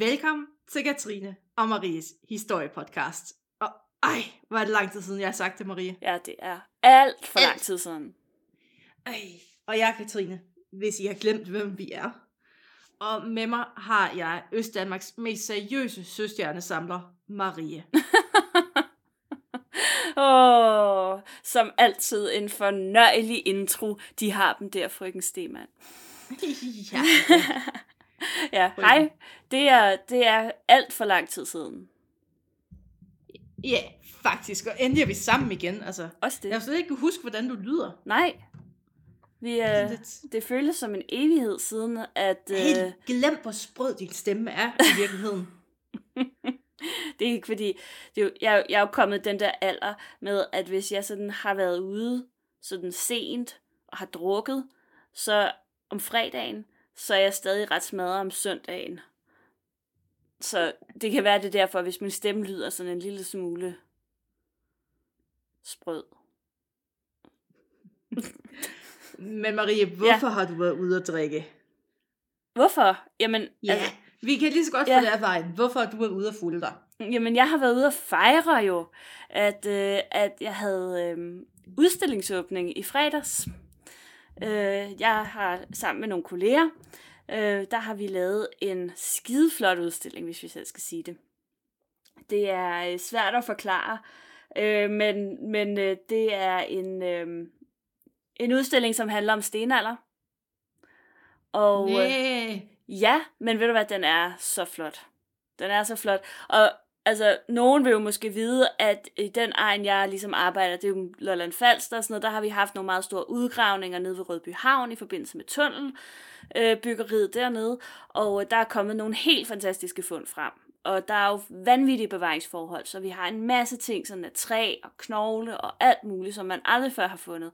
Velkommen til Katrine og Maries historiepodcast. Og ej, hvor er det lang tid siden, jeg har sagt det, Marie. Ja, det er alt for Alt. lang tid siden. Ej, og jeg er Katrine, hvis I har glemt, hvem vi er. Og med mig har jeg Østdanmarks mest seriøse søstjernesamler, Marie. Åh, oh, som altid en fornøjelig intro. De har dem der, frøken Stemann. ja. Ja, hej. Det er, det er alt for lang tid siden. ja, faktisk. Og endelig er vi sammen igen. Altså, Også det. jeg har slet ikke huske, hvordan du lyder. Nej. Vi, øh, lidt- det føles som en evighed siden, at... Øh, Helt glemt, hvor sprød din stemme er i virkeligheden. det er ikke fordi... Det er jo, jeg, jeg er jo kommet den der alder med, at hvis jeg sådan har været ude sådan sent og har drukket, så om fredagen, så er jeg stadig ret smadret om søndagen. Så det kan være det er derfor, hvis min stemme lyder sådan en lille smule sprød. Men Marie, hvorfor ja. har du været ude at drikke? Hvorfor? Jamen, Ja, altså, vi kan lige så godt Ja. få det af vejen. Hvorfor har du været ude at fulde dig? Jamen, jeg har været ude at fejre jo, at, øh, at jeg havde øh, udstillingsåbning i fredags. Øh, jeg har sammen med nogle kolleger, øh, der har vi lavet en skideflot udstilling, hvis vi selv skal sige det. Det er øh, svært at forklare, øh, men, men øh, det er en, øh, en udstilling, som handler om stenalder. Og, øh. Ja, men ved du hvad, den er så flot. Den er så flot. Og altså, nogen vil jo måske vide, at i den egen, jeg ligesom arbejder, det er jo Lolland Falster og sådan noget, der har vi haft nogle meget store udgravninger nede ved Rødby Havn i forbindelse med tunnel, øh, byggeriet dernede, og der er kommet nogle helt fantastiske fund frem. Og der er jo vanvittige bevaringsforhold, så vi har en masse ting, sådan af træ og knogle og alt muligt, som man aldrig før har fundet.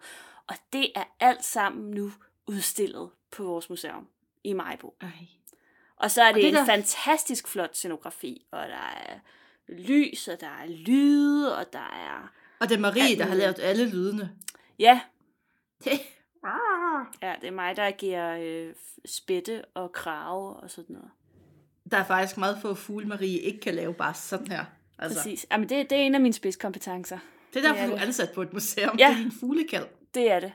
Og det er alt sammen nu udstillet på vores museum i Majbo. Ej. Og så er det, det det en der- fantastisk flot scenografi, og der er lys, og der er lyde, og der er... Og det er Marie, Alt der har lavet alle lydene. Ja, Det. ja det er mig, der giver øh, spætte og krave og sådan noget. Der er faktisk meget få fugle, Marie ikke kan lave bare sådan her. Altså, Præcis. Jamen, det, det er en af mine spidskompetencer. det er derfor, Det er du er ansat på et museum. Ja. Det er din fuglekald. Det er det.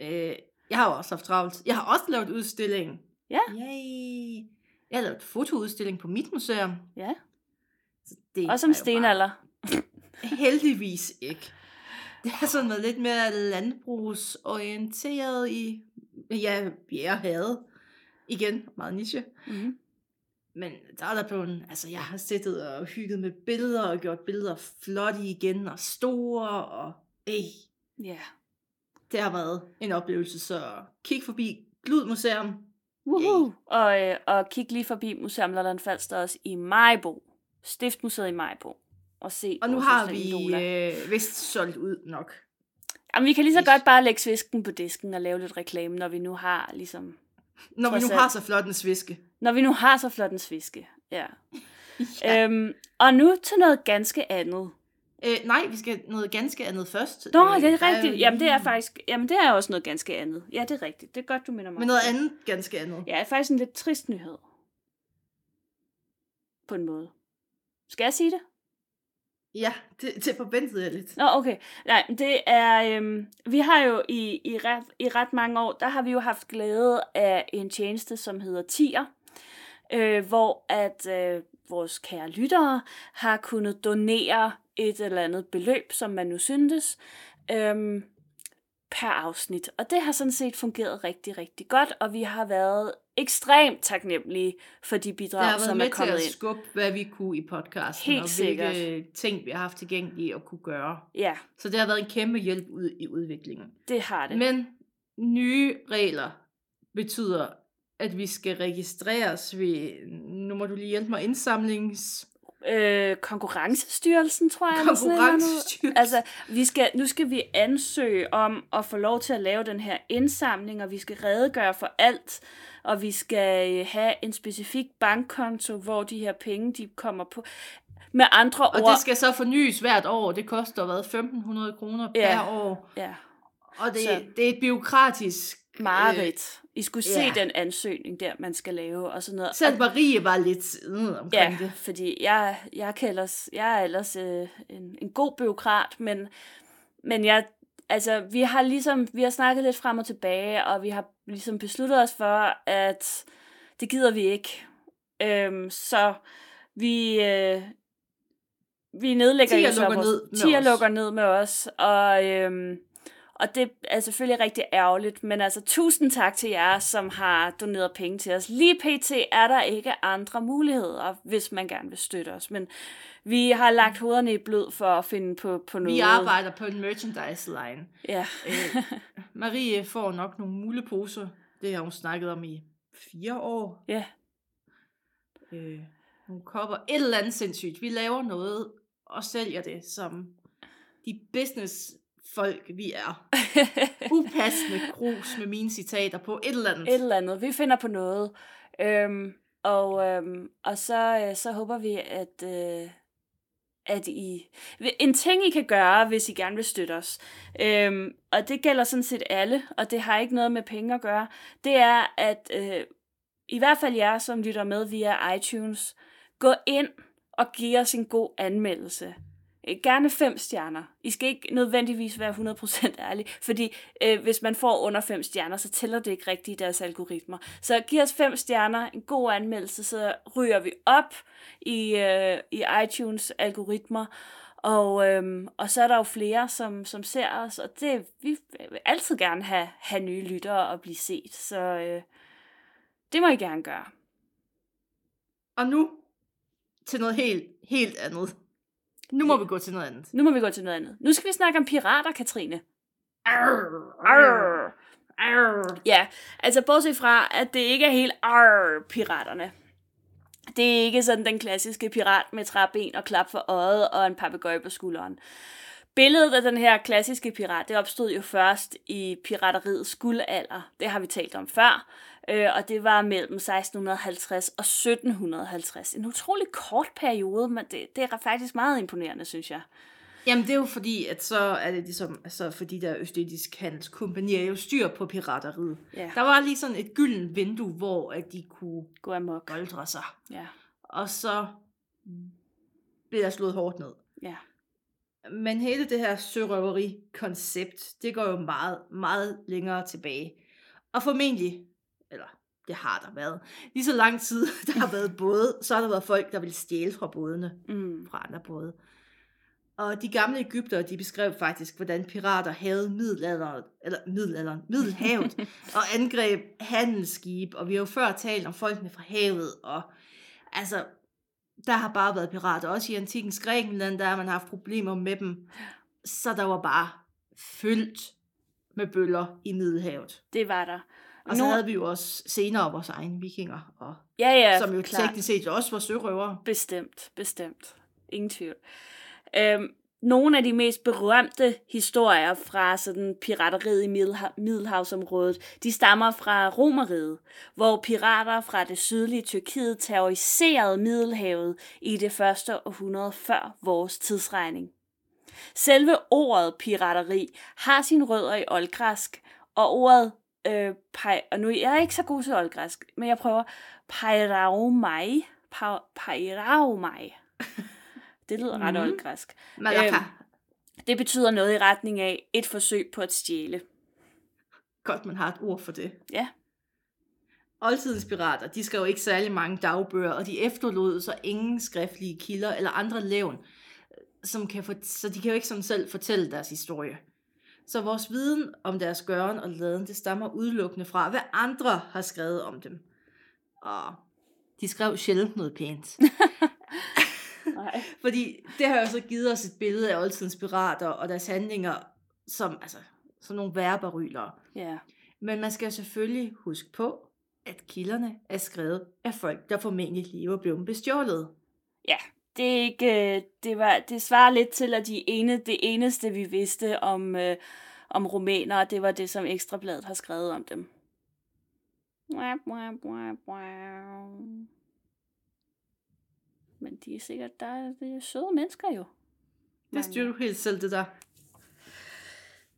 Øh, jeg har også haft travlt. Jeg har også lavet udstilling. Ja. Yay. Jeg har lavet fotoudstilling på mit museum. Ja. Så det Også om jo stenalder. Bare, heldigvis ikke. Det er sådan noget lidt mere landbrugsorienteret i, ja, bjerrehavet. Igen, meget niche. Mm-hmm. Men der er der blevet, altså jeg har siddet og hygget med billeder og gjort billeder flotte igen og store og ej, Ja. det har været en oplevelse, så kig forbi Glud Museum. Woohoo. Og, øh, og kig lige forbi Museum Lolland Falster også i Majbo. Stiftmuseet i Majbo. Og se Og nu har vi øh, vist solgt ud nok. Jamen, vi kan lige så godt bare lægge svisken på disken og lave lidt reklame, når vi nu har ligesom... Når vi nu har så flot en sviske. Når vi nu har så flot en sviske. Ja. Ja. Øhm, og nu til noget ganske andet. Øh, nej, vi skal noget ganske andet først. Nå, øh, det er rigtigt. Jamen, det er faktisk... Jamen, det er også noget ganske andet. Ja, det er rigtigt. Det er godt, du minder mig. Men noget det. andet ganske andet. Ja, faktisk en lidt trist nyhed. På en måde. Skal jeg sige det? Ja, det, det forventede jeg lidt. Nå, okay. Nej, det er... Øhm, vi har jo i, i, ret, i ret mange år, der har vi jo haft glæde af en tjeneste, som hedder Tier, øh, hvor at øh, vores kære lyttere har kunnet donere et eller andet beløb, som man nu syntes, øhm, per afsnit. Og det har sådan set fungeret rigtig, rigtig godt, og vi har været ekstremt taknemmelige for de Det bidrag, har været som med er til kommet at ind. skubbe, hvad vi kunne i podcasten, Helt og sikkert. hvilke ting, vi har haft tilgængelige at kunne gøre. Ja, Så det har været en kæmpe hjælp ud i udviklingen. det har det. Men nye regler betyder, at vi skal registreres ved, nu må du lige hjælpe mig, indsamlings... øh, Konkurrencestyrelsen, tror jeg. Konkurrencestyrelsen. Altså, vi skal, nu skal vi ansøge om at få lov til at lave den her indsamling, og vi skal redegøre for alt, og vi skal øh, have en specifik bankkonto, hvor de her penge, de kommer på. Med andre Og ord... det skal så fornyes hvert år. Det koster hvad, 1.500 kroner per Ja. år. Ja, Og det, Så- det er et byråkratisk... Mareridt. I skulle se ja. den ansøgning der, man skal lave, og sådan noget. Selv Marie var lidt øh, omkring Ja, det. fordi jeg, jeg, kan ellers, jeg er ellers øh, en, en god byråkrat, men, men jeg, altså, vi har ligesom, vi har snakket lidt frem og tilbage, og vi har ligesom besluttet os for, at det gider vi ikke. Øhm, så vi, øh, vi nedlægger Tia jo så lukker vores, ned med Tia os. lukker ned med os, og, øhm, og det er selvfølgelig rigtig ærgerligt, men altså tusind tak til jer, som har doneret penge til os. Lige pt. er der ikke andre muligheder, hvis man gerne vil støtte os, men vi har lagt hovederne i blød for at finde på, på noget. Vi arbejder på en merchandise line. Ja, Øh, Marie får nok nogle muleposer. Det har hun snakket om i fire år. ja, Øh, nogle kopper. Et eller andet sindssygt. Vi laver noget og sælger det som de business folk vi er. Upassende krus med mine citater på et eller andet. et eller andet. Vi finder på noget. Øhm, og, øhm, og så, øh, så håber vi, at, øh, at I... En ting, I kan gøre, hvis I gerne vil støtte os, øhm, og det gælder sådan set alle, og det har ikke noget med penge at gøre, det er, at øh, i hvert fald jer, som lytter med via iTunes, gå ind og giv os en god anmeldelse. Øh, gerne fem stjerner. I skal ikke nødvendigvis være 100% ærlige, fordi øh, hvis man får under fem stjerner, så tæller det ikke rigtigt i deres algoritmer. Så giv os fem stjerner, en god anmeldelse, så ryger vi op i, øh, i iTunes algoritmer, og, øhm, og så er der jo flere, som, som ser os, og det, vi vil altid gerne have, have nye lyttere og blive set, så øh, det må I gerne gøre. Og nu til noget helt, helt andet. Nu må vi gå til noget andet. Nu må vi gå til noget andet. Nu skal vi snakke om pirater, Katrine. Arr, Arr. arr. Ja, altså bortset fra, at det ikke er helt arr, piraterne. Det er ikke sådan den klassiske pirat med træben og klap for øjet og en papegøje på skulderen. Billedet af den her klassiske pirat, det opstod jo først i pirateriets guldalder. Det har vi talt om før. Øh, og det var mellem 1650 og 1750. En utrolig kort periode, men det, det er faktisk meget imponerende, synes jeg. Jamen det er jo fordi, at så er det ligesom, altså fordi der Østindsk Handelskompagni er jo styr på pirateriet. Ja, Der var lige sådan et gyldent vindue, hvor at de kunne gå amok. boldre sig. Ja, Og så blev der slået hårdt ned. ja. Men hele det her sørøveri-koncept, det går jo meget, meget længere tilbage. Og formentlig, eller det har der været, lige så lang tid, der har været både, så har der været folk, der ville stjæle fra bådene, Mm. fra andre både. Og de gamle Ægyptere, de beskrev faktisk, hvordan pirater havde middelalderen, eller middelalderen, middelhavet, og angreb handelsskib, og vi har jo før talt om folkene fra havet, og altså, der har bare været pirater, også i antikens Grækenland, der har man haft problemer med dem, så der var bare fyldt med bøller i Middelhavet. Det var der. Og så Nu- havde vi jo også senere vores egne vikinger, og, Ja, ja, som jo klart. teknisk set også var sørøvere. Bestemt, bestemt. Ingen tvivl. Øhm, nogle af de mest berømte historier fra sådan pirateriet i Middelha- Middelhavsområdet, de stammer fra Romeriet, hvor pirater fra det sydlige Tyrkiet terroriserede Middelhavet i det første århundrede før vores tidsregning. Selve ordet pirateri har sine rødder i oldgræsk, og ordet, øh, pej, og nu jeg er ikke så god til oldgræsk, men jeg prøver, pairaumai, pa- pairaumai. Det lyder ret Mhm. oldgræsk. Malaka. Øhm. Det betyder noget i retning af et forsøg på at stjæle. Godt, man har et ord for det. Ja. Oldtidens pirater, de skrev ikke særlig mange dagbøger, og de efterlod så ingen skriftlige kilder eller andre levn, som kan for, så de kan jo ikke sådan selv fortælle deres historie. Så vores viden om deres gøren og laden, det stammer udelukkende fra, hvad andre har skrevet om dem. Og de skrev sjældent noget pænt. Nej. Fordi det har jo så givet os et billede af oldtidens pirater og deres handlinger som, altså, som nogle værberylere. Ja. Men man skal selvfølgelig huske på, at kilderne er skrevet af folk, der formentlig lige var blevet bestjålet. Ja, det er ikke, øh, det, var, det svarer lidt til, at de ene, det eneste, vi vidste om, øh, om rumænere, det var det, som Ekstrabladet har skrevet om dem. Men de er sikkert, der er, det er søde mennesker jo. Det styrer du helt selv, det der.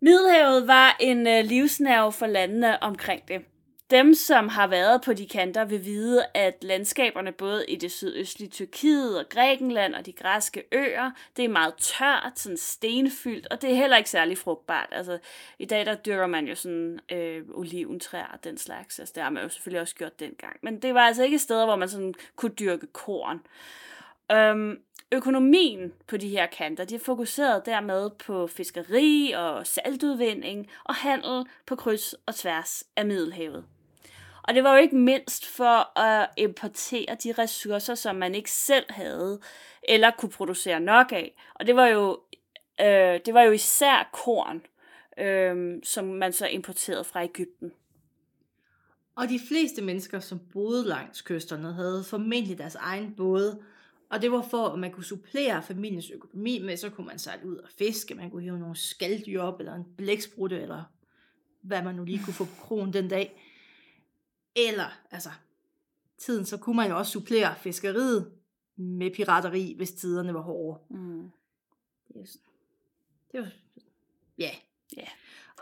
Middelhavet var en øh, livsnerve for landene omkring det. Dem, som har været på de kanter, vil vide, at landskaberne både i det sydøstlige Tyrkiet og Grækenland og de græske øer, det er meget tørt, sådan stenfyldt, og det er heller ikke særlig frugtbart. Altså, i dag der dyrker man jo sådan øh, oliventræer og den slags. Altså, det har man jo selvfølgelig også gjort dengang. Men det var altså ikke steder, hvor man sådan kunne dyrke korn. Øhm, økonomien på de her kanter, de er fokuseret dermed på fiskeri og saltudvinding og handel på kryds og tværs af Middelhavet. Og det var jo ikke mindst for at importere de ressourcer, som man ikke selv havde, eller kunne producere nok af. Og det var jo, øh, det var jo især korn, øh, som man så importerede fra Ægypten. Og de fleste mennesker, som boede langs kysterne, havde formentlig deres egen både, og det var for, at man kunne supplere familiens økonomi med, så kunne man sejle ud og fiske, man kunne hive nogle skalddyr op, eller en blæksprutte, eller hvad man nu lige kunne få på kronen den dag. Eller, altså, tiden, så kunne man jo også supplere fiskeriet med pirateri, hvis tiderne var hårde. Mm. Det er, det var, ja. Ja.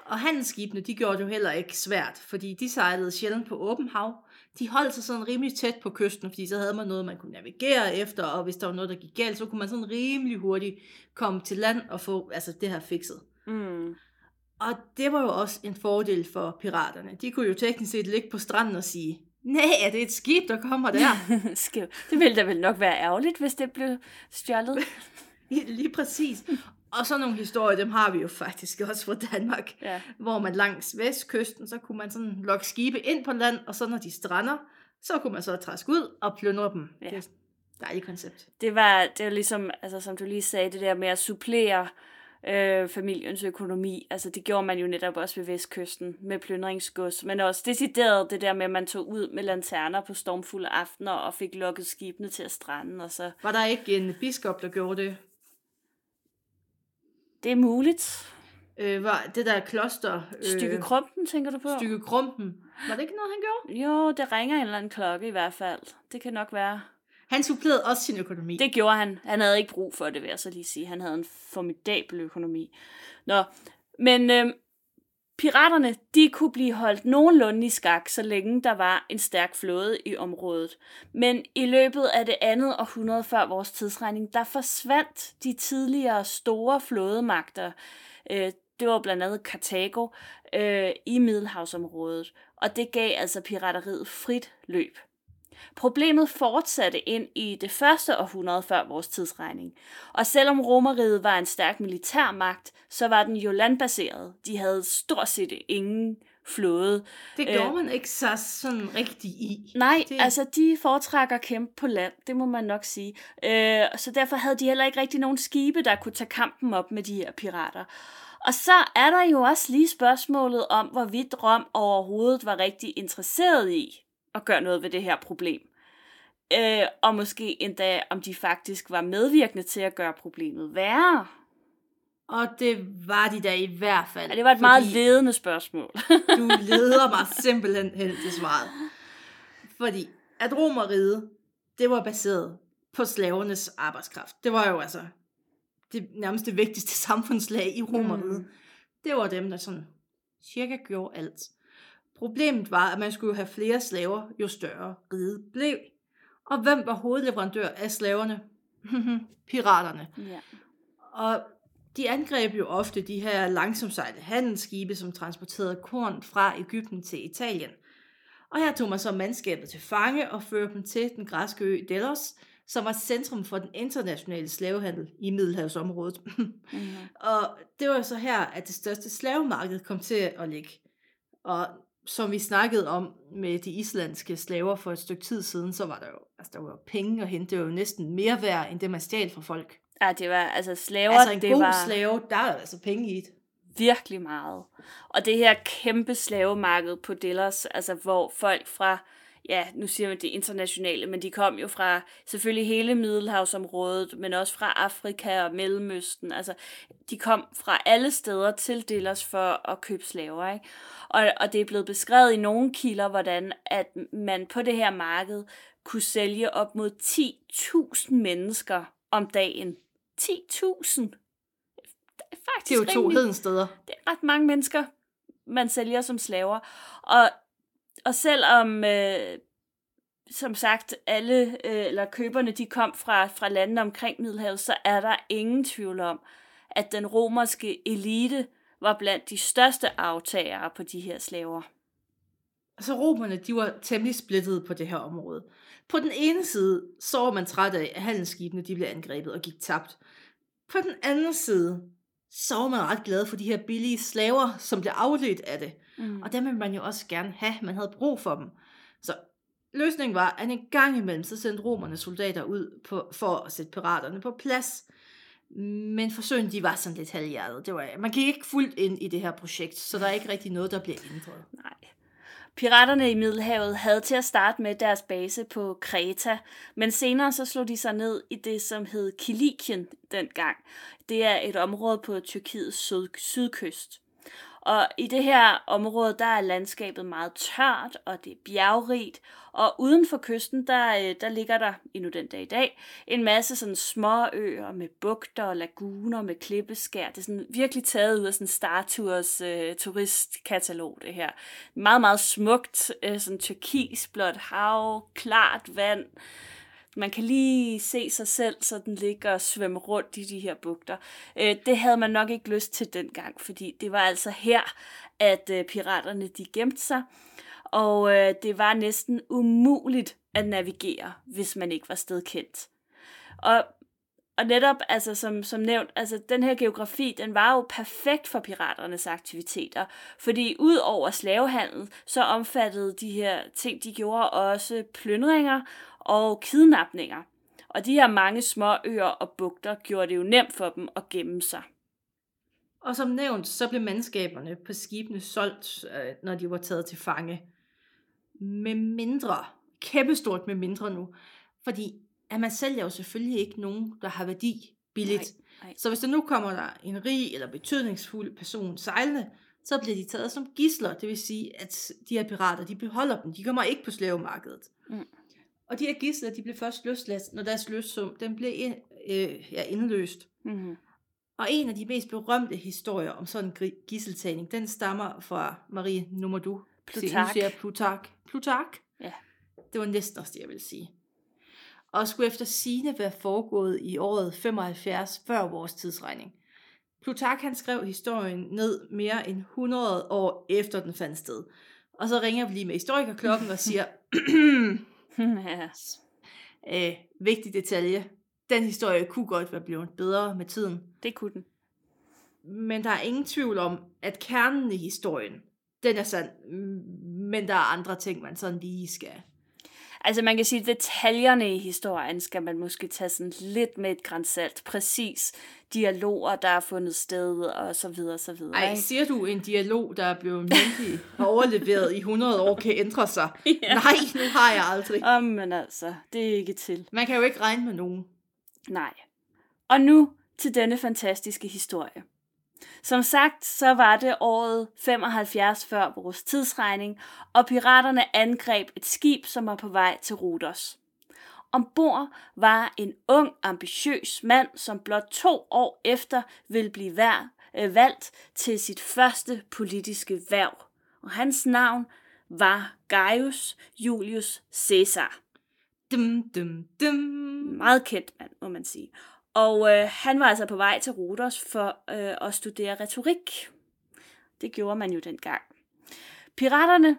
Og handelsskibene, de gjorde det jo heller ikke svært, fordi de sejlede sjældent på åben hav. De holdt sig sådan rimelig tæt på kysten, fordi så havde man noget, man kunne navigere efter, og hvis der var noget, der gik galt, så kunne man sådan rimelig hurtigt komme til land og få altså, det her fikset. Mm. Og det var jo også en fordel for piraterne. De kunne jo teknisk set ligge på stranden og sige, nej, er det et skib, der kommer der? Det ville da vel nok være ærgerligt, hvis det blev stjålet. Lige præcis. Og så nogle historier, dem har vi jo faktisk også fra Danmark, Ja. hvor man langs vestkysten, så kunne man sådan lokke skibe ind på land, og så når de strander, så kunne man så træske ud og plyndre dem. Ja. Det er et dejligt koncept. Det var, det var ligesom, altså, som du lige sagde, det der med at supplere øh, familiens økonomi. Altså det gjorde man jo netop også ved vestkysten med plyndringsgods, men også decideret det der med, at man tog ud med lanterner på stormfulde aftener og fik lukket skibene til at strande, og så Var der ikke en biskop, der gjorde det? det er muligt. Øh, var det der kloster... Øh, Stykke krumpen, tænker du på? Stykke Krumpen. Var det ikke noget, han gjorde? Jo, det ringer en eller anden klokke i hvert fald. Det kan nok være. Han supplerede også sin økonomi. Det gjorde han. Han havde ikke brug for det, vil jeg så lige sige. Han havde en formidabel økonomi. Nå, men øh, piraterne, de kunne blive holdt nogenlunde i skak, så længe der var en stærk flåde i området. Men i løbet af det andet århundrede før vores tidsregning, der forsvandt de tidligere store flådemagter. Øh, det var blandt andet Karthago øh, i Middelhavsområdet, og det gav altså pirateriet frit løb. Problemet fortsatte ind i det første århundrede før vores tidsregning. Og selvom Romeriet var en stærk militærmagt, så var den jo landbaseret. De havde stort set ingen flåde. det øh, gjorde man ikke så sådan rigtig i. Nej, Det- altså de foretrækker at kæmpe på land, det må man nok sige. Øh, så derfor havde de heller ikke rigtig nogen skibe, der kunne tage kampen op med de her pirater. Og så er der jo også lige spørgsmålet om, hvorvidt Rom overhovedet var rigtig interesseret i at gøre noget ved det her problem. Øh, og måske endda, om de faktisk var medvirkende til at gøre problemet værre. Og det var de da i hvert fald. Ja, det var et meget ledende spørgsmål. Du leder mig simpelthen hen til svaret. Fordi at romeriet, det var baseret på slavernes arbejdskraft. Det var jo altså det nærmest det vigtigste samfundslag i romeriet. Mm. Det var dem, der sådan cirka gjorde alt. Problemet var, at man skulle have flere slaver, jo større riget blev. Og hvem var hovedleverandør af slaverne? Piraterne. ja. Og de angreb jo ofte de her langsomsejlede handelsskibe, som transporterede korn fra Ægypten til Italien. Og her tog man så mandskabet til fange og førte dem til den græske ø Delos, som var centrum for den internationale slavehandel i Middelhavsområdet. Mm-hmm. og det var så her, at det største slavemarked kom til at ligge. Og som vi snakkede om med de islandske slaver for et stykke tid siden, så var der jo, altså der var jo penge at hente. Det var jo næsten mere værd, end det man stjal fra folk. Ja, det var, altså slaver, Altså en det god var... slave, der er altså penge i det. virkelig meget. Og det her kæmpe slavemarked på Delos, altså hvor folk fra, ja, nu siger man det internationale, men de kom jo fra selvfølgelig hele Middelhavsområdet, men også fra Afrika og Mellemøsten. Altså, de kom fra alle steder til Delos for at købe slaver, ikke? Og, og det er blevet beskrevet i nogle kilder, hvordan at man på det her marked kunne sælge op mod 10.000 mennesker om dagen. 10.000! faktisk Det er jo to rimelig- hedensteder. det er ret mange mennesker, man sælger som slaver. Og, og selvom, øh, som sagt, alle, øh, eller køberne, de kom fra, fra landene omkring Middelhavet, så er der ingen tvivl om, at den romerske elite var blandt de største aftagere på de her slaver. Så romerne, de var temmelig splittede på det her område. På den ene side, så var man træt af, at handelsskibene de blev angrebet og gik tabt. På den anden side, så var man ret glad for de her billige slaver, som blev afledt af det. Mm. Og dem ville man jo også gerne have, man havde brug for dem. Så løsningen var, at en gang imellem, så sendte romerne soldater ud på, for at sætte piraterne på plads. Men forsøgene, de var sådan lidt halvhjertet. Det var, man gik ikke fuldt ind i det her projekt, så der er ikke rigtig noget, der bliver ændret. Nej. Piraterne i Middelhavet havde til at starte med deres base på Kreta, men senere så slog de sig ned i det, som hed Kilikien dengang. Det er et område på Tyrkiets syd- sydkyst. Og i det her område, der er landskabet meget tørt, og det er bjergrigt. Og uden for kysten, der, øh, der ligger der, endnu den dag i dag, en masse sådan små øer med bugter og laguner med klippeskær. Det er sådan virkelig taget ud af sådan Star Tours øh, turistkatalog, det her. Meget, meget smukt, øh, sådan turkisblåt hav, klart vand. Man kan lige se sig selv, så den ligger og svømme rundt i de her bugter. Øh, det havde man nok ikke lyst til dengang, fordi det var altså her, at øh, piraterne de gemte sig. Og øh, det var næsten umuligt at navigere, hvis man ikke var stedkendt. Og, og netop, altså som, som nævnt, altså den her geografi, den var jo perfekt for piraternes aktiviteter. Fordi ud over slavehandel, så omfattede de her ting, de gjorde også plyndringer og kidnapninger. Og de her mange små øer og bugter gjorde det jo nemt for dem at gemme sig. Og som nævnt, så blev mandskaberne på skibene solgt, øh, når de var taget til fange. Med mindre, kæmpestort med mindre nu. Fordi at man sælger jo selvfølgelig ikke nogen, der har værdi billigt. Nej, nej. Så hvis der nu kommer der en rig eller betydningsfuld person sejlende, så bliver de taget som gisler. Det vil sige, at de her pirater, de beholder dem. De kommer ikke på slavemarkedet. Mm. Og de her gisler, de bliver først løsladt, når deres løssum, den bliver ind, øh, ja, indløst. Mm-hmm. Og en af de mest berømte historier om sådan en gisseltagning, den stammer fra Marie du. Plutark. Siger Plutark. Plutark? Ja. Det var næsten også det, jeg vil sige. Og skulle efter sine være foregået i året 75 før vores tidsregning. Plutark han skrev historien ned mere end 100 år efter den fandt sted. Og så ringer vi lige med historikerklokken og siger, ja. øh, vigtig detalje, den historie kunne godt være blevet bedre med tiden. Det kunne den. Men der er ingen tvivl om, at kernen i historien, den er sand, men der er andre ting, man sådan lige skal. Altså man kan sige, at detaljerne i historien skal man måske tage sådan lidt med et grænsalt. Præcis dialoger, der er fundet sted, og så videre, så videre. Ej, ikke? siger du, en dialog, der er blevet mundtlig og overleveret i 100 år, kan ændre sig? Ja. Nej, nu har jeg aldrig. Åh, men altså, det er ikke til. Man kan jo ikke regne med nogen. Nej. Og nu til denne fantastiske historie. Som sagt, så var det året 75 før vores tidsregning, og piraterne angreb et skib, som var på vej til Rhodos. Ombord var en ung, ambitiøs mand, som blot to år efter ville blive vær, øh, valgt til sit første politiske værv. Og hans navn var Gaius Julius Caesar. Dum, dum, dum. Meget kendt mand, må man sige. Og øh, han var altså på vej til Rodos for øh, at studere retorik. Det gjorde man jo dengang. Piraterne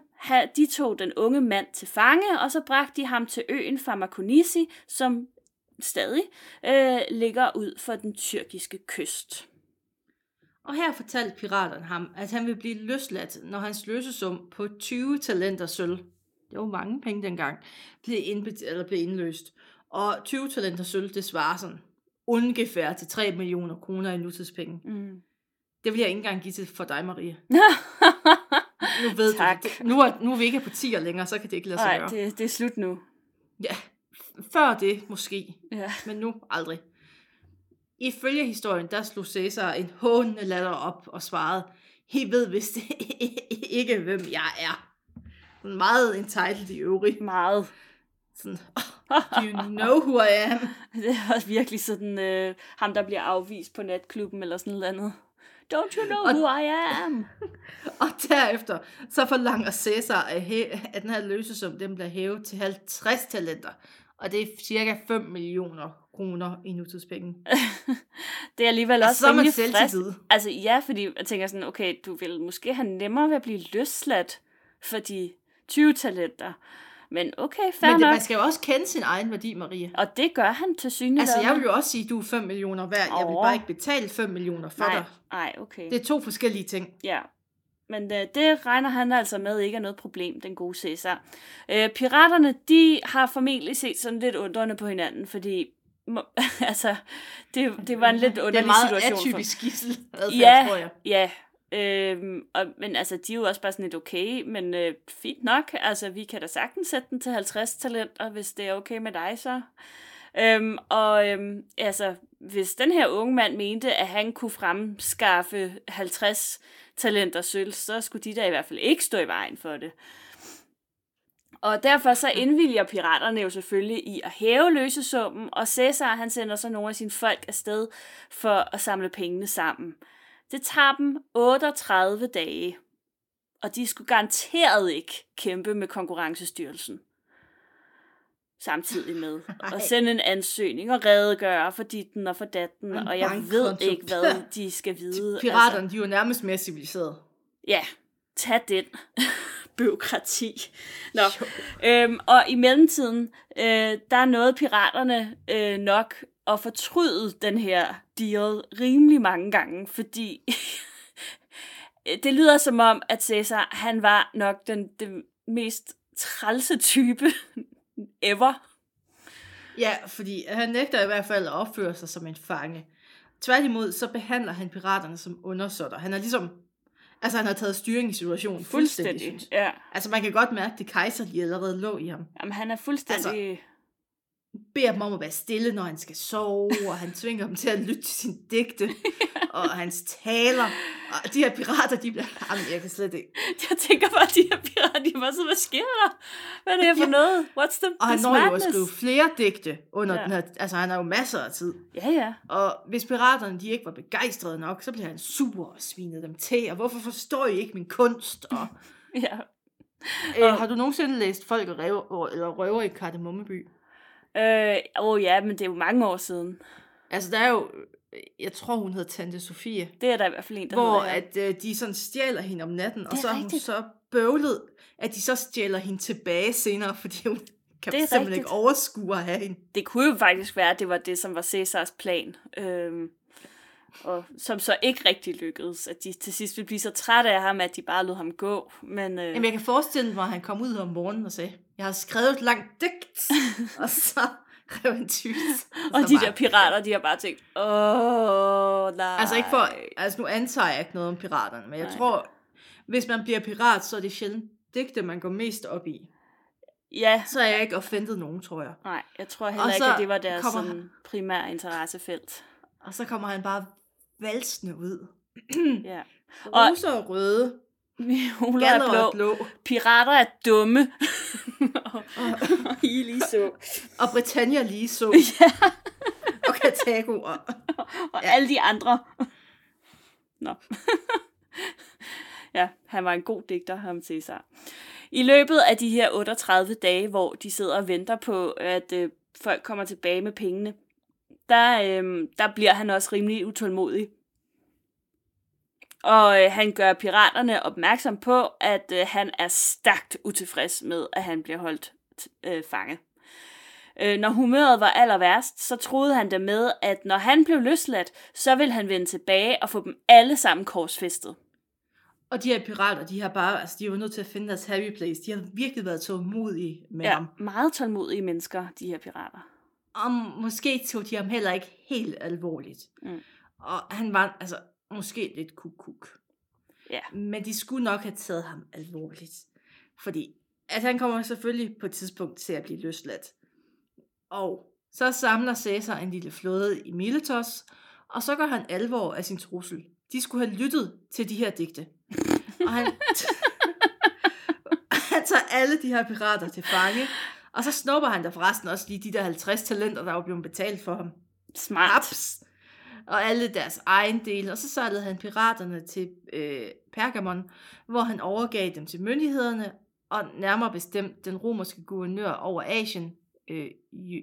de tog den unge mand til fange, og så bragte de ham til øen Famakonisi, som stadig øh, ligger ud for den tyrkiske kyst. Og her fortalte piraterne ham, at han ville blive løsladt, når hans løsesum på 20 talenter sølv, det var mange penge dengang, blev, indbet- eller blev indløst. Og 20 talenter sølv, det svarer sådan ungefær til 3 millioner kroner i nutidspenge. Mm. Det vil jeg ikke engang give til for dig, Marie. Nu ved Tak. du det. Nu er, nu er vi ikke på 10 længere, så kan det ikke lade sig Nej, gøre. det, det er slut nu. Ja, før det måske, Ja. men nu aldrig. Ifølge historien, der slog Cæsar en hånende latter op og svarede, I ved vist ikke, hvem jeg er. Meget entitled i øvrigt. Meget. Sådan, oh, do you know who I am? Det er også virkelig sådan, øh, ham der bliver afvist på natklubben eller sådan noget andet. Don't you know Og- who I am? Og derefter, så forlanger Cæsar, at, hæ- at den her løsesum, den bliver hævet til 50 talenter. Og det er cirka 5 millioner kroner i nutidspenge. Det er alligevel også Altså, så er man selvtillid. Altså ja, fordi jeg tænker sådan, okay, du vil måske have nemmere ved at blive løsladt for de 20 talenter. Men okay, fair Men det, nok. man skal jo også kende sin egen værdi, Maria. Og det gør han til synligheden. Altså, jeg vil jo også sige, at du er 5 millioner værd. Jeg vil bare ikke betale 5 millioner for nej, dig. nej, okay. Det er to forskellige ting. Ja. Men øh, det regner han altså med ikke er noget problem, den gode Cæsar. Øh, piraterne, de har formentlig set sådan lidt undrende på hinanden, fordi altså, det, det var en lidt Det er underlig meget situation. for- atypisk gissel, Ja, tror jeg. Ja, øhm, og, men altså, de er jo også bare sådan lidt okay, men øh, fint nok. Altså, vi kan da sagtens sætte den til 50 talenter, hvis det er okay med dig så. Øhm, og øhm, altså, hvis den her unge mand mente, at han kunne fremskaffe 50 talenter sølv, så skulle de da i hvert fald ikke stå i vejen for det. Og derfor så indvilger piraterne jo selvfølgelig i at hæve løsesummen, og Cæsar han sender så nogle af sine folk afsted for at samle pengene sammen. Det tager dem 38 dage, og de skulle garanteret ikke kæmpe med konkurrencestyrelsen samtidig med. Og sende en ansøgning og redegøre for ditten og for datten, Og og jeg ved ikke, hvad de skal vide. Piraterne, de er jo nærmest mere civiliserede. Ja, tag den. Byråkrati. Nå. Øhm, og i mellemtiden, øh, der nåede piraterne øh, nok at fortryde den her deal rimelig mange gange, fordi det lyder som om, at Cæsar, han var nok den, den mest trælse type ever. Ja, fordi han nægter i hvert fald at opføre sig som en fange. Tværtimod, så behandler han piraterne som undersåtter. Han er ligesom... Altså, han har taget styring i situationen fuldstændig. jeg. Ja. Altså, man kan godt mærke, at det kejserlige allerede lå i ham. Jamen, han er fuldstændig... Altså, Beder dem om at være stille, når han skal sove, og han tvinger dem til at lytte til sine digte, og hans taler. Og de her pirater, de bliver... Jamen, jeg kan slet ikke... jeg tænker bare, at de her pirater, de var så, hvad sker der? Hvad er det her for Ja. noget? What's the, Og han når jo at skrive flere digte under Ja. ja. den her... Altså, han har jo masser af tid. Ja, ja. Og hvis piraterne de ikke var begejstrede nok, så bliver han sur og svinede dem til. Og hvorfor forstår I ikke min kunst? Og, ja. øh, Og- har du nogensinde læst Folk og røver, eller røver i Kardemommeby? Øh, oh ja, men det er jo mange år siden. Altså, der er jo... Jeg tror, hun hedder Tante Sofie. Det er der i hvert fald en, der Hvor hedder, ja. at øh, de sådan stjæler hende om natten, og så er hun rigtigt. så bøvlet, at de så stjæler hende tilbage senere, fordi hun kan Det er simpelthen rigtigt. ikke overskue at have hende. Det kunne jo faktisk være, at det var det, som var Cæsars plan. Øhm, og som så ikke rigtig lykkedes. At de til sidst ville blive så trætte af ham, at de bare lod ham gå. Men øh, Jamen, jeg kan forestille mig, at han kom ud om morgenen og sagde, jeg har skrevet et langt digt, og så rev han tyst. og så de bare- der pirater, de har bare tænkt, åh, nej. Altså ikke for, altså nu antager jeg ikke noget om piraterne, men jeg Nej. tror, hvis man bliver pirat, så er det sjældent digte, man går mest op i. Ja, Så er jeg ikke offentet nogen, tror jeg. nej, jeg tror heller Og ikke, at det var deres kommer sådan, primære interessefelt. Og så kommer han bare valsende ud. Ja. Og- Roser og røde, Violer er blå. blå, Pirater er dumme. og, og I lige så. og Britannia lige så, ja, og Katago. Og... og Ja. alle de andre. Nå. ja, han var en god digter, ham Cæsar. I løbet af de her 38 dage, hvor de sidder og venter på, at øh, folk kommer tilbage med pengene, der, øh, der bliver han også rimelig utålmodig. Og øh, han gør piraterne opmærksom på, at øh, han er stærkt utilfreds med, at han bliver holdt øh, fanget. Øh, når humøret var aller værst, så troede han da med, at når han blev løsladt, så ville han vende tilbage og få dem alle sammen korsfæstet. og de her pirater, de har bare, altså de var nødt til at finde deres happy place. De har virkelig været tålmodige med Ja, ham. meget tålmodige mennesker, de her pirater. Og måske tog de ham heller ikke helt alvorligt. Mm. Og han var altså måske lidt kuk-kuk. Ja. Men de skulle nok have taget ham alvorligt. Fordi at han kommer selvfølgelig på et tidspunkt til at blive løsladt. Og så samler Cæsar en lille flåde i Miletos, og så gør han alvor af sin trussel. De skulle have lyttet til de her digte. Og han, han tager alle de her pirater til fange, og så snupper han der forresten også lige de der 50 talenter, der var blevet betalt for ham. Smart. Haps. og alle deres egen del, og så sejlede han piraterne til øh, Pergamon, hvor han overgav dem til myndighederne, og nærmere bestemt den romerske guvernør over Asien, øh,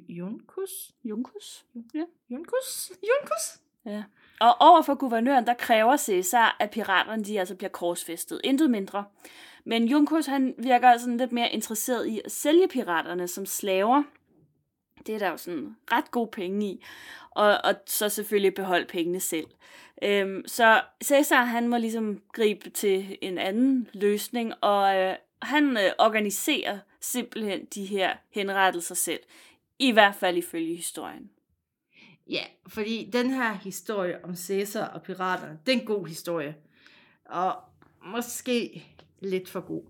Junkus? Junkus? Ja. Junkus? Junkus? Ja. Og over for guvernøren, der kræver Cæsar, at piraterne de altså bliver korsfæstet. Intet mindre. Men Junkos, han virker sådan lidt mere interesseret i at sælge piraterne som slaver. Det er der jo sådan ret gode penge i. Og, og så selvfølgelig beholde pengene selv. Øhm, så Cæsar, han må ligesom gribe til en anden løsning, og øh, han øh, organiserer simpelthen de her henrettelser selv. I hvert fald ifølge historien. Ja, fordi den her historie om Cæsar og piraterne, det er en god historie. Og måske lidt for god.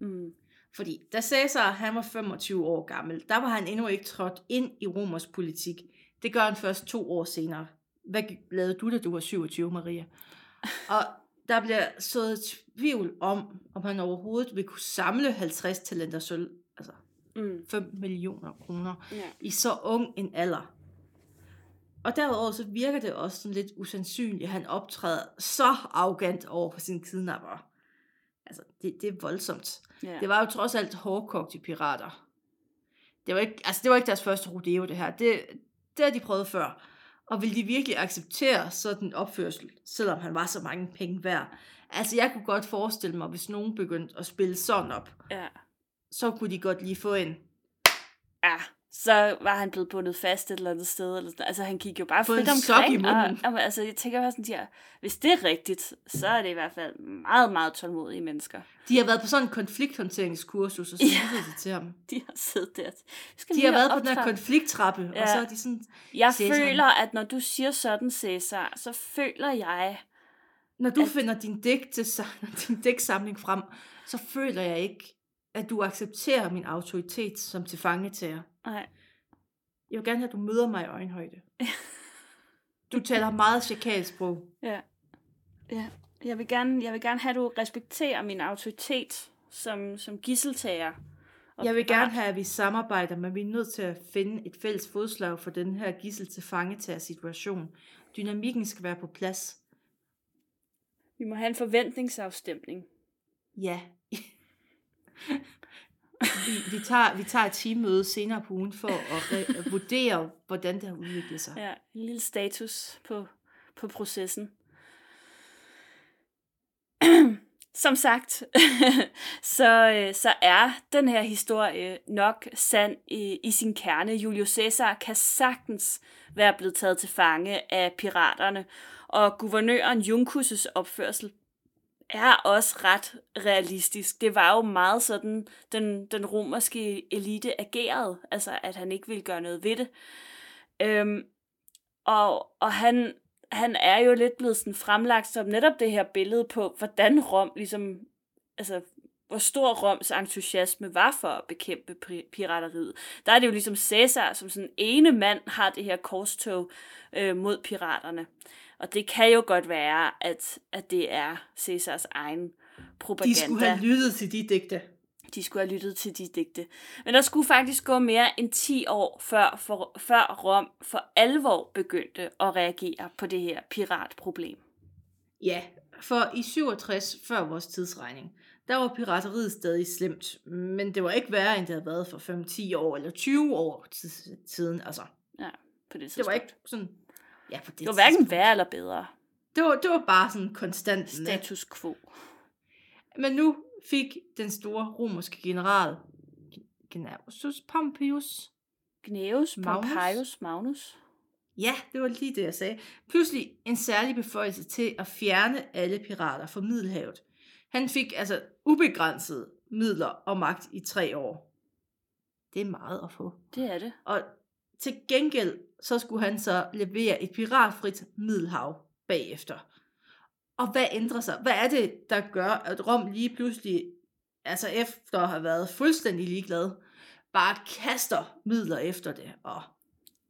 Mm. Fordi da Cæsar han var 25 år gammel, der var han endnu ikke trådt ind i romers politik. Det gør han først to år senere. Hvad lavede du, da du var 27, Maria? Og der bliver sået tvivl om, om han overhovedet vil kunne samle 50 talenter sølv, altså Mm. 5 millioner kroner, Ja. i så ung en alder. Og derudover så virker det også sådan lidt usandsynligt, at han optræder så arrogant over for sine kidnapper. Altså, det, det er voldsomt. Ja. Det var jo trods alt hårdkogte pirater. Det var ikke, altså det var ikke deres første rodeo, det her. Det, det har de prøvet før. Og vil de virkelig acceptere sådan en opførsel, selvom han var så mange penge værd? Altså, jeg kunne godt forestille mig, hvis nogen begyndte at spille sådan op, ja. så kunne de godt lige få en, ja, så var han blevet bundet fast et eller andet sted. Eller sådan. Altså, han gik jo bare frit omkring. Og, og, altså, jeg tænker bare sådan, de her, hvis det er rigtigt, så er det i hvert fald meget, meget tålmodige mennesker. De har været på sådan en konflikthåndteringskursus, og så Ja. det til ham. De har siddet der. Skal De har været på den her konflikttrappe, ja. Og så er de sådan, Jeg Cæsar. føler, at når du siger sådan, Cæsar, så føler jeg... når du At- finder din, digte, din digtsamling frem, så føler jeg ikke, at du accepterer min autoritet som tilfangetager. Nej, Jeg vil gerne have, at du møder mig i øjenhøjde. Du taler meget chakalsprog. ja. ja. Jeg vil, gerne, jeg vil gerne have, at du respekterer min autoritet som, som gisseltager. Jeg vil gerne have, at vi samarbejder, men vi er nødt til at finde et fælles fodslag for den her gissel til fangetager situation. Dynamikken skal være på plads. Vi må have en forventningsafstemning. Ja vi, vi, tager, vi tager et teammøde senere på ugen for at, re- at vurdere, hvordan det har udviklet sig. Ja, en lille status på, på processen. Som sagt, så, øh, så er den her historie nok sand i, i sin kerne. Julius Caesar kan sagtens være blevet taget til fange af piraterne, og guvernøren Junkus' opførsel er også ret realistisk. Det var jo meget sådan, den, den romerske elite agerede, altså at han ikke ville gøre noget ved det. Øhm, og, og han, han er jo lidt blevet sådan fremlagt som netop det her billede på, hvordan Rom ligesom, altså hvor stor Roms entusiasme var for at bekæmpe pirateriet. Der er det jo ligesom Caesar, som sådan ene mand har det her korstog øh, mod piraterne. Og det kan jo godt være, at, at det er Caesars egen propaganda. De skulle have lyttet til de digte. De skulle have lyttet til de digte. Men der skulle faktisk gå mere end 10 år, før, for, før Rom for alvor begyndte at reagere på det her piratproblem. Ja, for i 67 før vores tidsregning, der var pirateriet stadig slemt, men det var ikke værre, end det havde været for 5-10 år eller 20 år siden. Altså, Ja, på det tidspunkt. det var ikke sådan... Ja, på det, det var hverken værre eller bedre. Det var, det var bare sådan konstant. Status quo. Men nu fik den store romerske general Gnaeus Pompeius, Gnaeus, Magnus? Pompeius, Magnus. ja, det var lige det, jeg sagde, pludselig en særlig beføjelse til at fjerne alle pirater fra Middelhavet. Han fik altså ubegrænsede midler og magt i tre år. Det er meget at få. Det er det. Og til gengæld, så skulle han så levere et piratfrit Middelhav bagefter. Og hvad ændrer sig? Hvad er det, der gør, at Rom lige pludselig, altså efter at have været fuldstændig ligeglad, bare kaster midler efter det? Og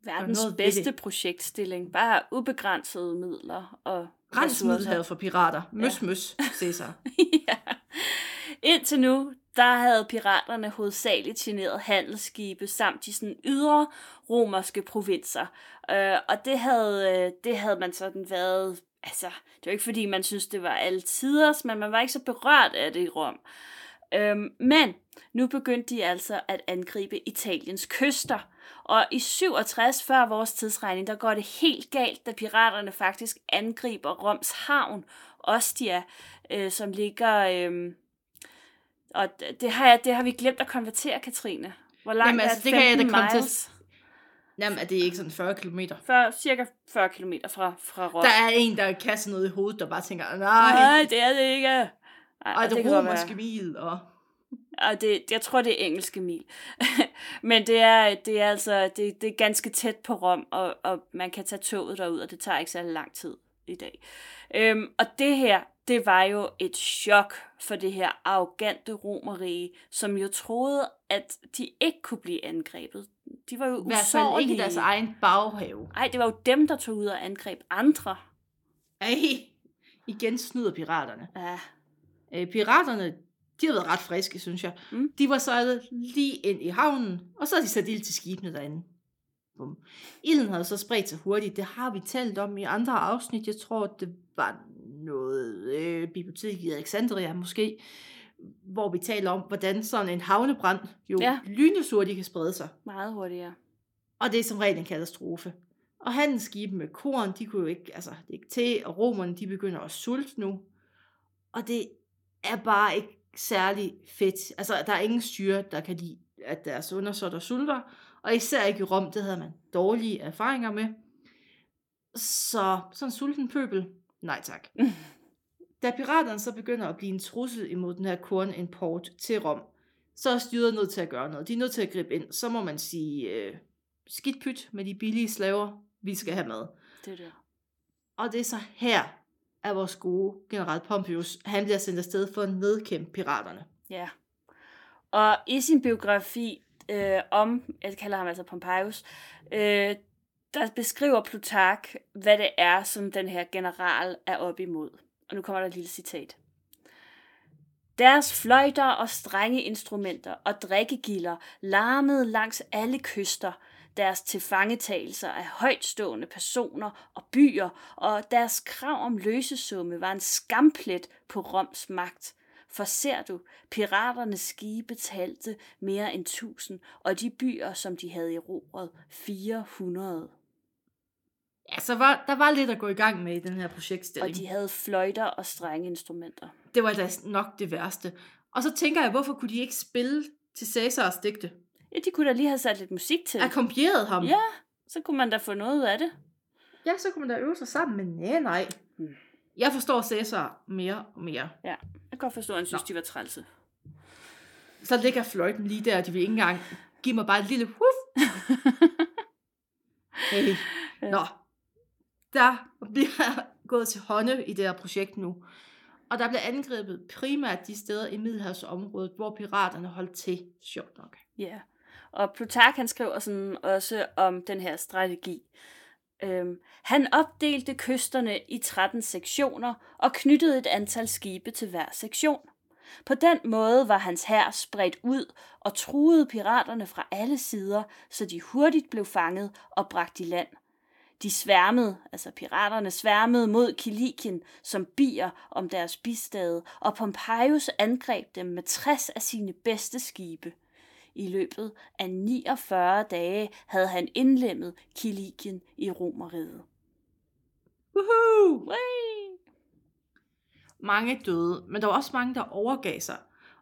Verdens noget bedste det. projektstilling. Bare ubegrænsede midler og rens. Middelhavet for pirater. Møs, møs, Cæsar. ja. Indtil nu, der havde piraterne hovedsageligt generet handelsskibe samt de sådan ydre romerske provinser. Øh, og det havde, øh, det havde man sådan været, altså, det var ikke fordi man synes det var altiders, men man var ikke så berørt af det i Rom. Øhm, men nu begyndte de altså at angribe Italiens kyster. Og i 67 før vores tidsregning, der går det helt galt, da piraterne faktisk angriber Roms havn, Ostia, øh, som ligger... Øh, og det har, jeg, det har vi glemt at konvertere, Katrine. Hvor langt Jamen, altså, er det kan jeg da komme til-? Jamen, er det ikke sådan 40 km? For, cirka 40 km fra, fra Rom. Der er en, der kaster noget i hovedet, der bare tænker, nej, Nej, det er det ikke. Ej, og og det godt romerske mil, og... Og det, jeg tror, det er engelske mil. Men det er, det er altså det, det er ganske tæt på Rom, og, og man kan tage toget derud, og det tager ikke særlig lang tid i dag. Øhm, og det her, det var jo et chok for det her arrogante romerige, som jo troede, at de ikke kunne blive angrebet. De var jo I hvert fald ikke i deres egen baghave. Ej, det var jo dem, der tog ud og angreb andre. Ej, igen snyder piraterne. Ja, Øh, piraterne, de har været ret friske, synes jeg. Mm. De var sejlet lige ind i havnen, og så har de sat ild til skibene derinde. Bum. Ilden havde så spredt sig hurtigt. Det har vi talt om i andre afsnit. Jeg tror, det var noget øh, bibliotek i Alexandria måske, hvor vi taler om, hvordan sådan en havnebrand jo Ja. lyneshurtigt kan sprede sig. meget hurtigere. Og det er som regel en katastrofe. Og handelsskibe med korn, de kunne jo ikke, altså, det ikke til, og romerne, de begynder at sulte nu. Og det er bare ikke særlig fedt. Altså, der er ingen styre, der kan lide, at deres undersåtter sulter. Og især ikke i Rom, det havde man dårlige erfaringer med. Så sådan en sulten pøbel, nej tak. Da piraterne så begynder at blive en trussel imod den her kornimport til Rom, så er styret nødt til at gøre noget. De er nødt til at gribe ind. Så må man sige, øh, skidt pyt med de billige slaver, vi skal have med. Det er det. Og det er så her, at vores gode general Pompeius, han bliver sendt afsted for at nedkæmpe piraterne. Ja. Og i sin biografi øh, om, jeg kalder ham altså Pompeius, øh, der beskriver Plutark, hvad det er, som den her general er op imod. Og nu kommer der et lille citat. Deres fløjter og strenge instrumenter og drikkegilder larmede langs alle kyster, deres tilfangetagelser af højtstående personer og byer, og deres krav om løsesumme var en skamplet på Roms magt. For ser du, piraternes skibe talte mere end tusind, og de byer, som de havde erobret, 400. Ja, så var, der var lidt at gå i gang med i den her Og projektstilling. de havde fløjter og strenge instrumenter. Det var da nok det værste. Og så tænker jeg, hvorfor kunne de ikke spille til Cæsars digte? Ja, de kunne da lige have sat lidt musik til. Akkompagneret ham. Ja, så kunne man da få noget ud af det. ja, så kunne man da øve sig sammen, men nej, nej. Hmm. Jeg forstår Cæsar mere og mere. Kan godt forstå, at han synes, Nå. de var trælse. Så ligger fløjten lige der, og de vil ikke engang give mig bare et lille huf. Hey. Nå, der bliver gået til hånde i det her projekt nu. Og der bliver angrebet primært de steder i Middelhavsområdet, hvor piraterne holdt til, sjovt nok. Ja. Og Plutark han skriver sådan også om den her strategi. Øhm, han opdelte kysterne i 13 sektioner og knyttede et antal skibe til hver sektion. På den måde var hans hær spredt ud og truede piraterne fra alle sider, så de hurtigt blev fanget og bragt i land. De sværmede, altså piraterne sværmede mod Kilikien som bier om deres bistade, og Pompeius angreb dem med 60 af sine bedste skibe. I løbet af 49 dage havde han indlemmet Kilikien i Romeriet. Woohoo! Whee! Mange døde, men der var også mange, der overgav sig.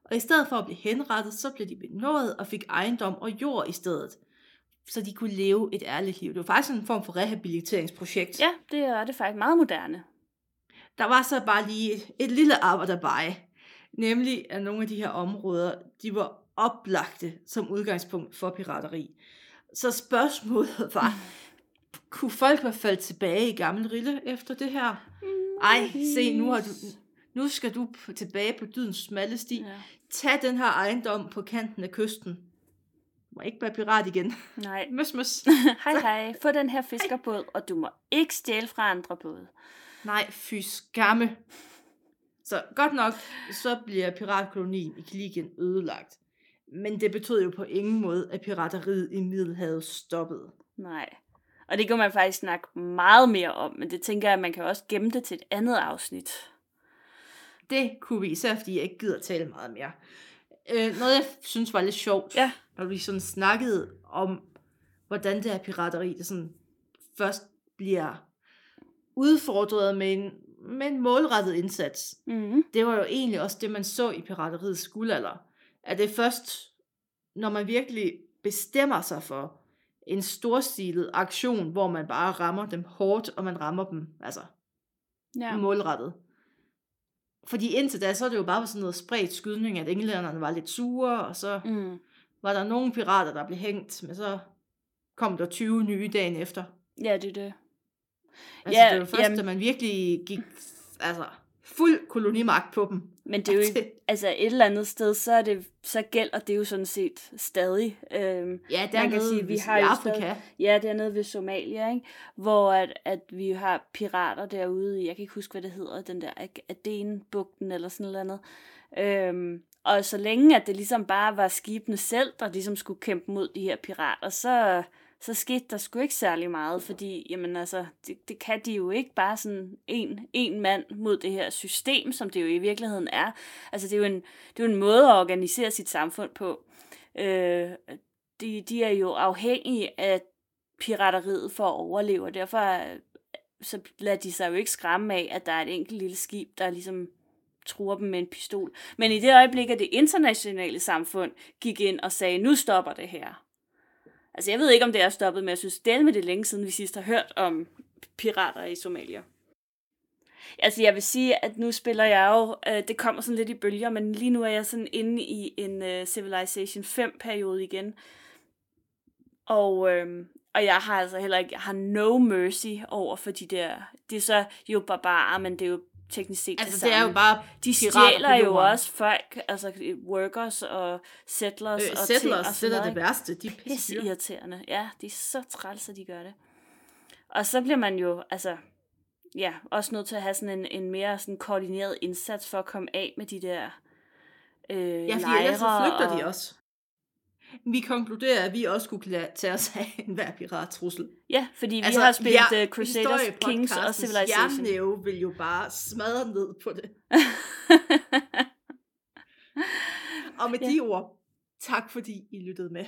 Og i stedet for at blive henrettet, så blev de benådet og fik ejendom og jord i stedet. Så de kunne leve et ærligt liv. Det var faktisk en form for rehabiliteringsprojekt. Ja, det er det faktisk meget moderne. Der var så bare lige et, et lille arbejderbej. Nemlig at nogle af de her områder, de var oplagte som udgangspunkt for pirateri. Så spørgsmålet var, kunne folk være faldet tilbage i gammel rille efter det her? Ej, se, nu, har du, nu skal du tilbage på dydens smalle sti. Ja. Tag den her ejendom på kanten af kysten. Må ikke være pirat igen. Nej. Møs, møs. Hej hej, få den her fiskerbåd, og du må ikke stjæle fra andre både. Nej, fy skamme. Så godt nok, så bliver piratkolonien i Kilikien ødelagt. Men det betød jo på ingen måde, at pirateriet i Middelhavet stoppede. Nej. Og det kan man faktisk snakke meget mere om, men det tænker jeg, at man kan også gemme det til et andet afsnit. Det kunne vi, især fordi jeg ikke gider tale meget mere. Øh, noget, jeg synes var lidt sjovt, Ja. når vi sådan snakkede om, hvordan det her pirateri, det sådan først bliver udfordret med en, med en målrettet indsats. Mm-hmm. Det var jo egentlig også det, man så i pirateriets guldalder. At det er først, når man virkelig bestemmer sig for en storstilet aktion, hvor man bare rammer dem hårdt, og man rammer dem altså Ja. målrettet. Fordi indtil da, så er det jo bare sådan noget spredt skydning, at englænderne var lidt sure, og så Mm. var der nogle pirater, der blev hængt, men så kom der 20 nye dagen efter. Ja, det er det. Altså, ja, det var først, jamen- da man virkelig gik altså, fuld kolonimagt på dem. Men det er jo ikke, altså et eller andet sted, så, er det, så gælder det jo sådan set stadig. Øhm, Ja, Man kan sige, vi har i Afrika. ja, dernede ved Somalia, ikke? hvor at, at vi har pirater derude jeg kan ikke huske, hvad det hedder, den der Aden-bugten eller sådan noget andet. Øhm, og så længe at det ligesom bare var skibene selv, der ligesom skulle kæmpe mod de her pirater, så, så skete der sgu ikke særlig meget, fordi jamen altså, det, det kan de jo ikke bare sådan en, en mand mod det her system, som det jo i virkeligheden er. Altså det er jo en, det er jo en måde at organisere sit samfund på. Øh, de, de er jo afhængige af pirateriet for at overleve, og derfor øh, så lader de sig jo ikke skræmme af, at der er et enkelt lille skib, der ligesom truer dem med en pistol. Men i det øjeblik, at det internationale samfund gik ind og sagde, nu stopper det her. Altså jeg ved ikke, om det er stoppet, men jeg synes det med det længe siden, vi sidst har hørt om pirater i Somalia. Altså jeg vil sige, at nu spiller jeg jo, øh, det kommer sådan lidt i bølger, men lige nu er jeg sådan inde i en øh, Civilization 5 periode igen. Og, øh, og jeg har altså heller ikke, jeg har no mercy over for de der, det er så jo barbarer, men det er jo teknisk set Altså, det det er jo bare de stjæler jo også folk, altså workers og settlers Øh, og ting og settlers, det er det værste. De er Pisse irriterende. Ja, det er så træls, at de gør det. Og så bliver man jo, altså, ja, også nødt til at have sådan en, en mere sådan koordineret indsats for at komme af med de der øh, Ja, fordi lejre. ellers så flygter og, de også. Vi konkluderer, at vi også kunne kla- tage os af enhver pirattrussel. Ja, fordi vi altså, har spillet ja, Crusaders, Kings og Civilization. Jernnæve vil jo bare smadre ned på det. Og med Ja. de ord, tak fordi I lyttede med.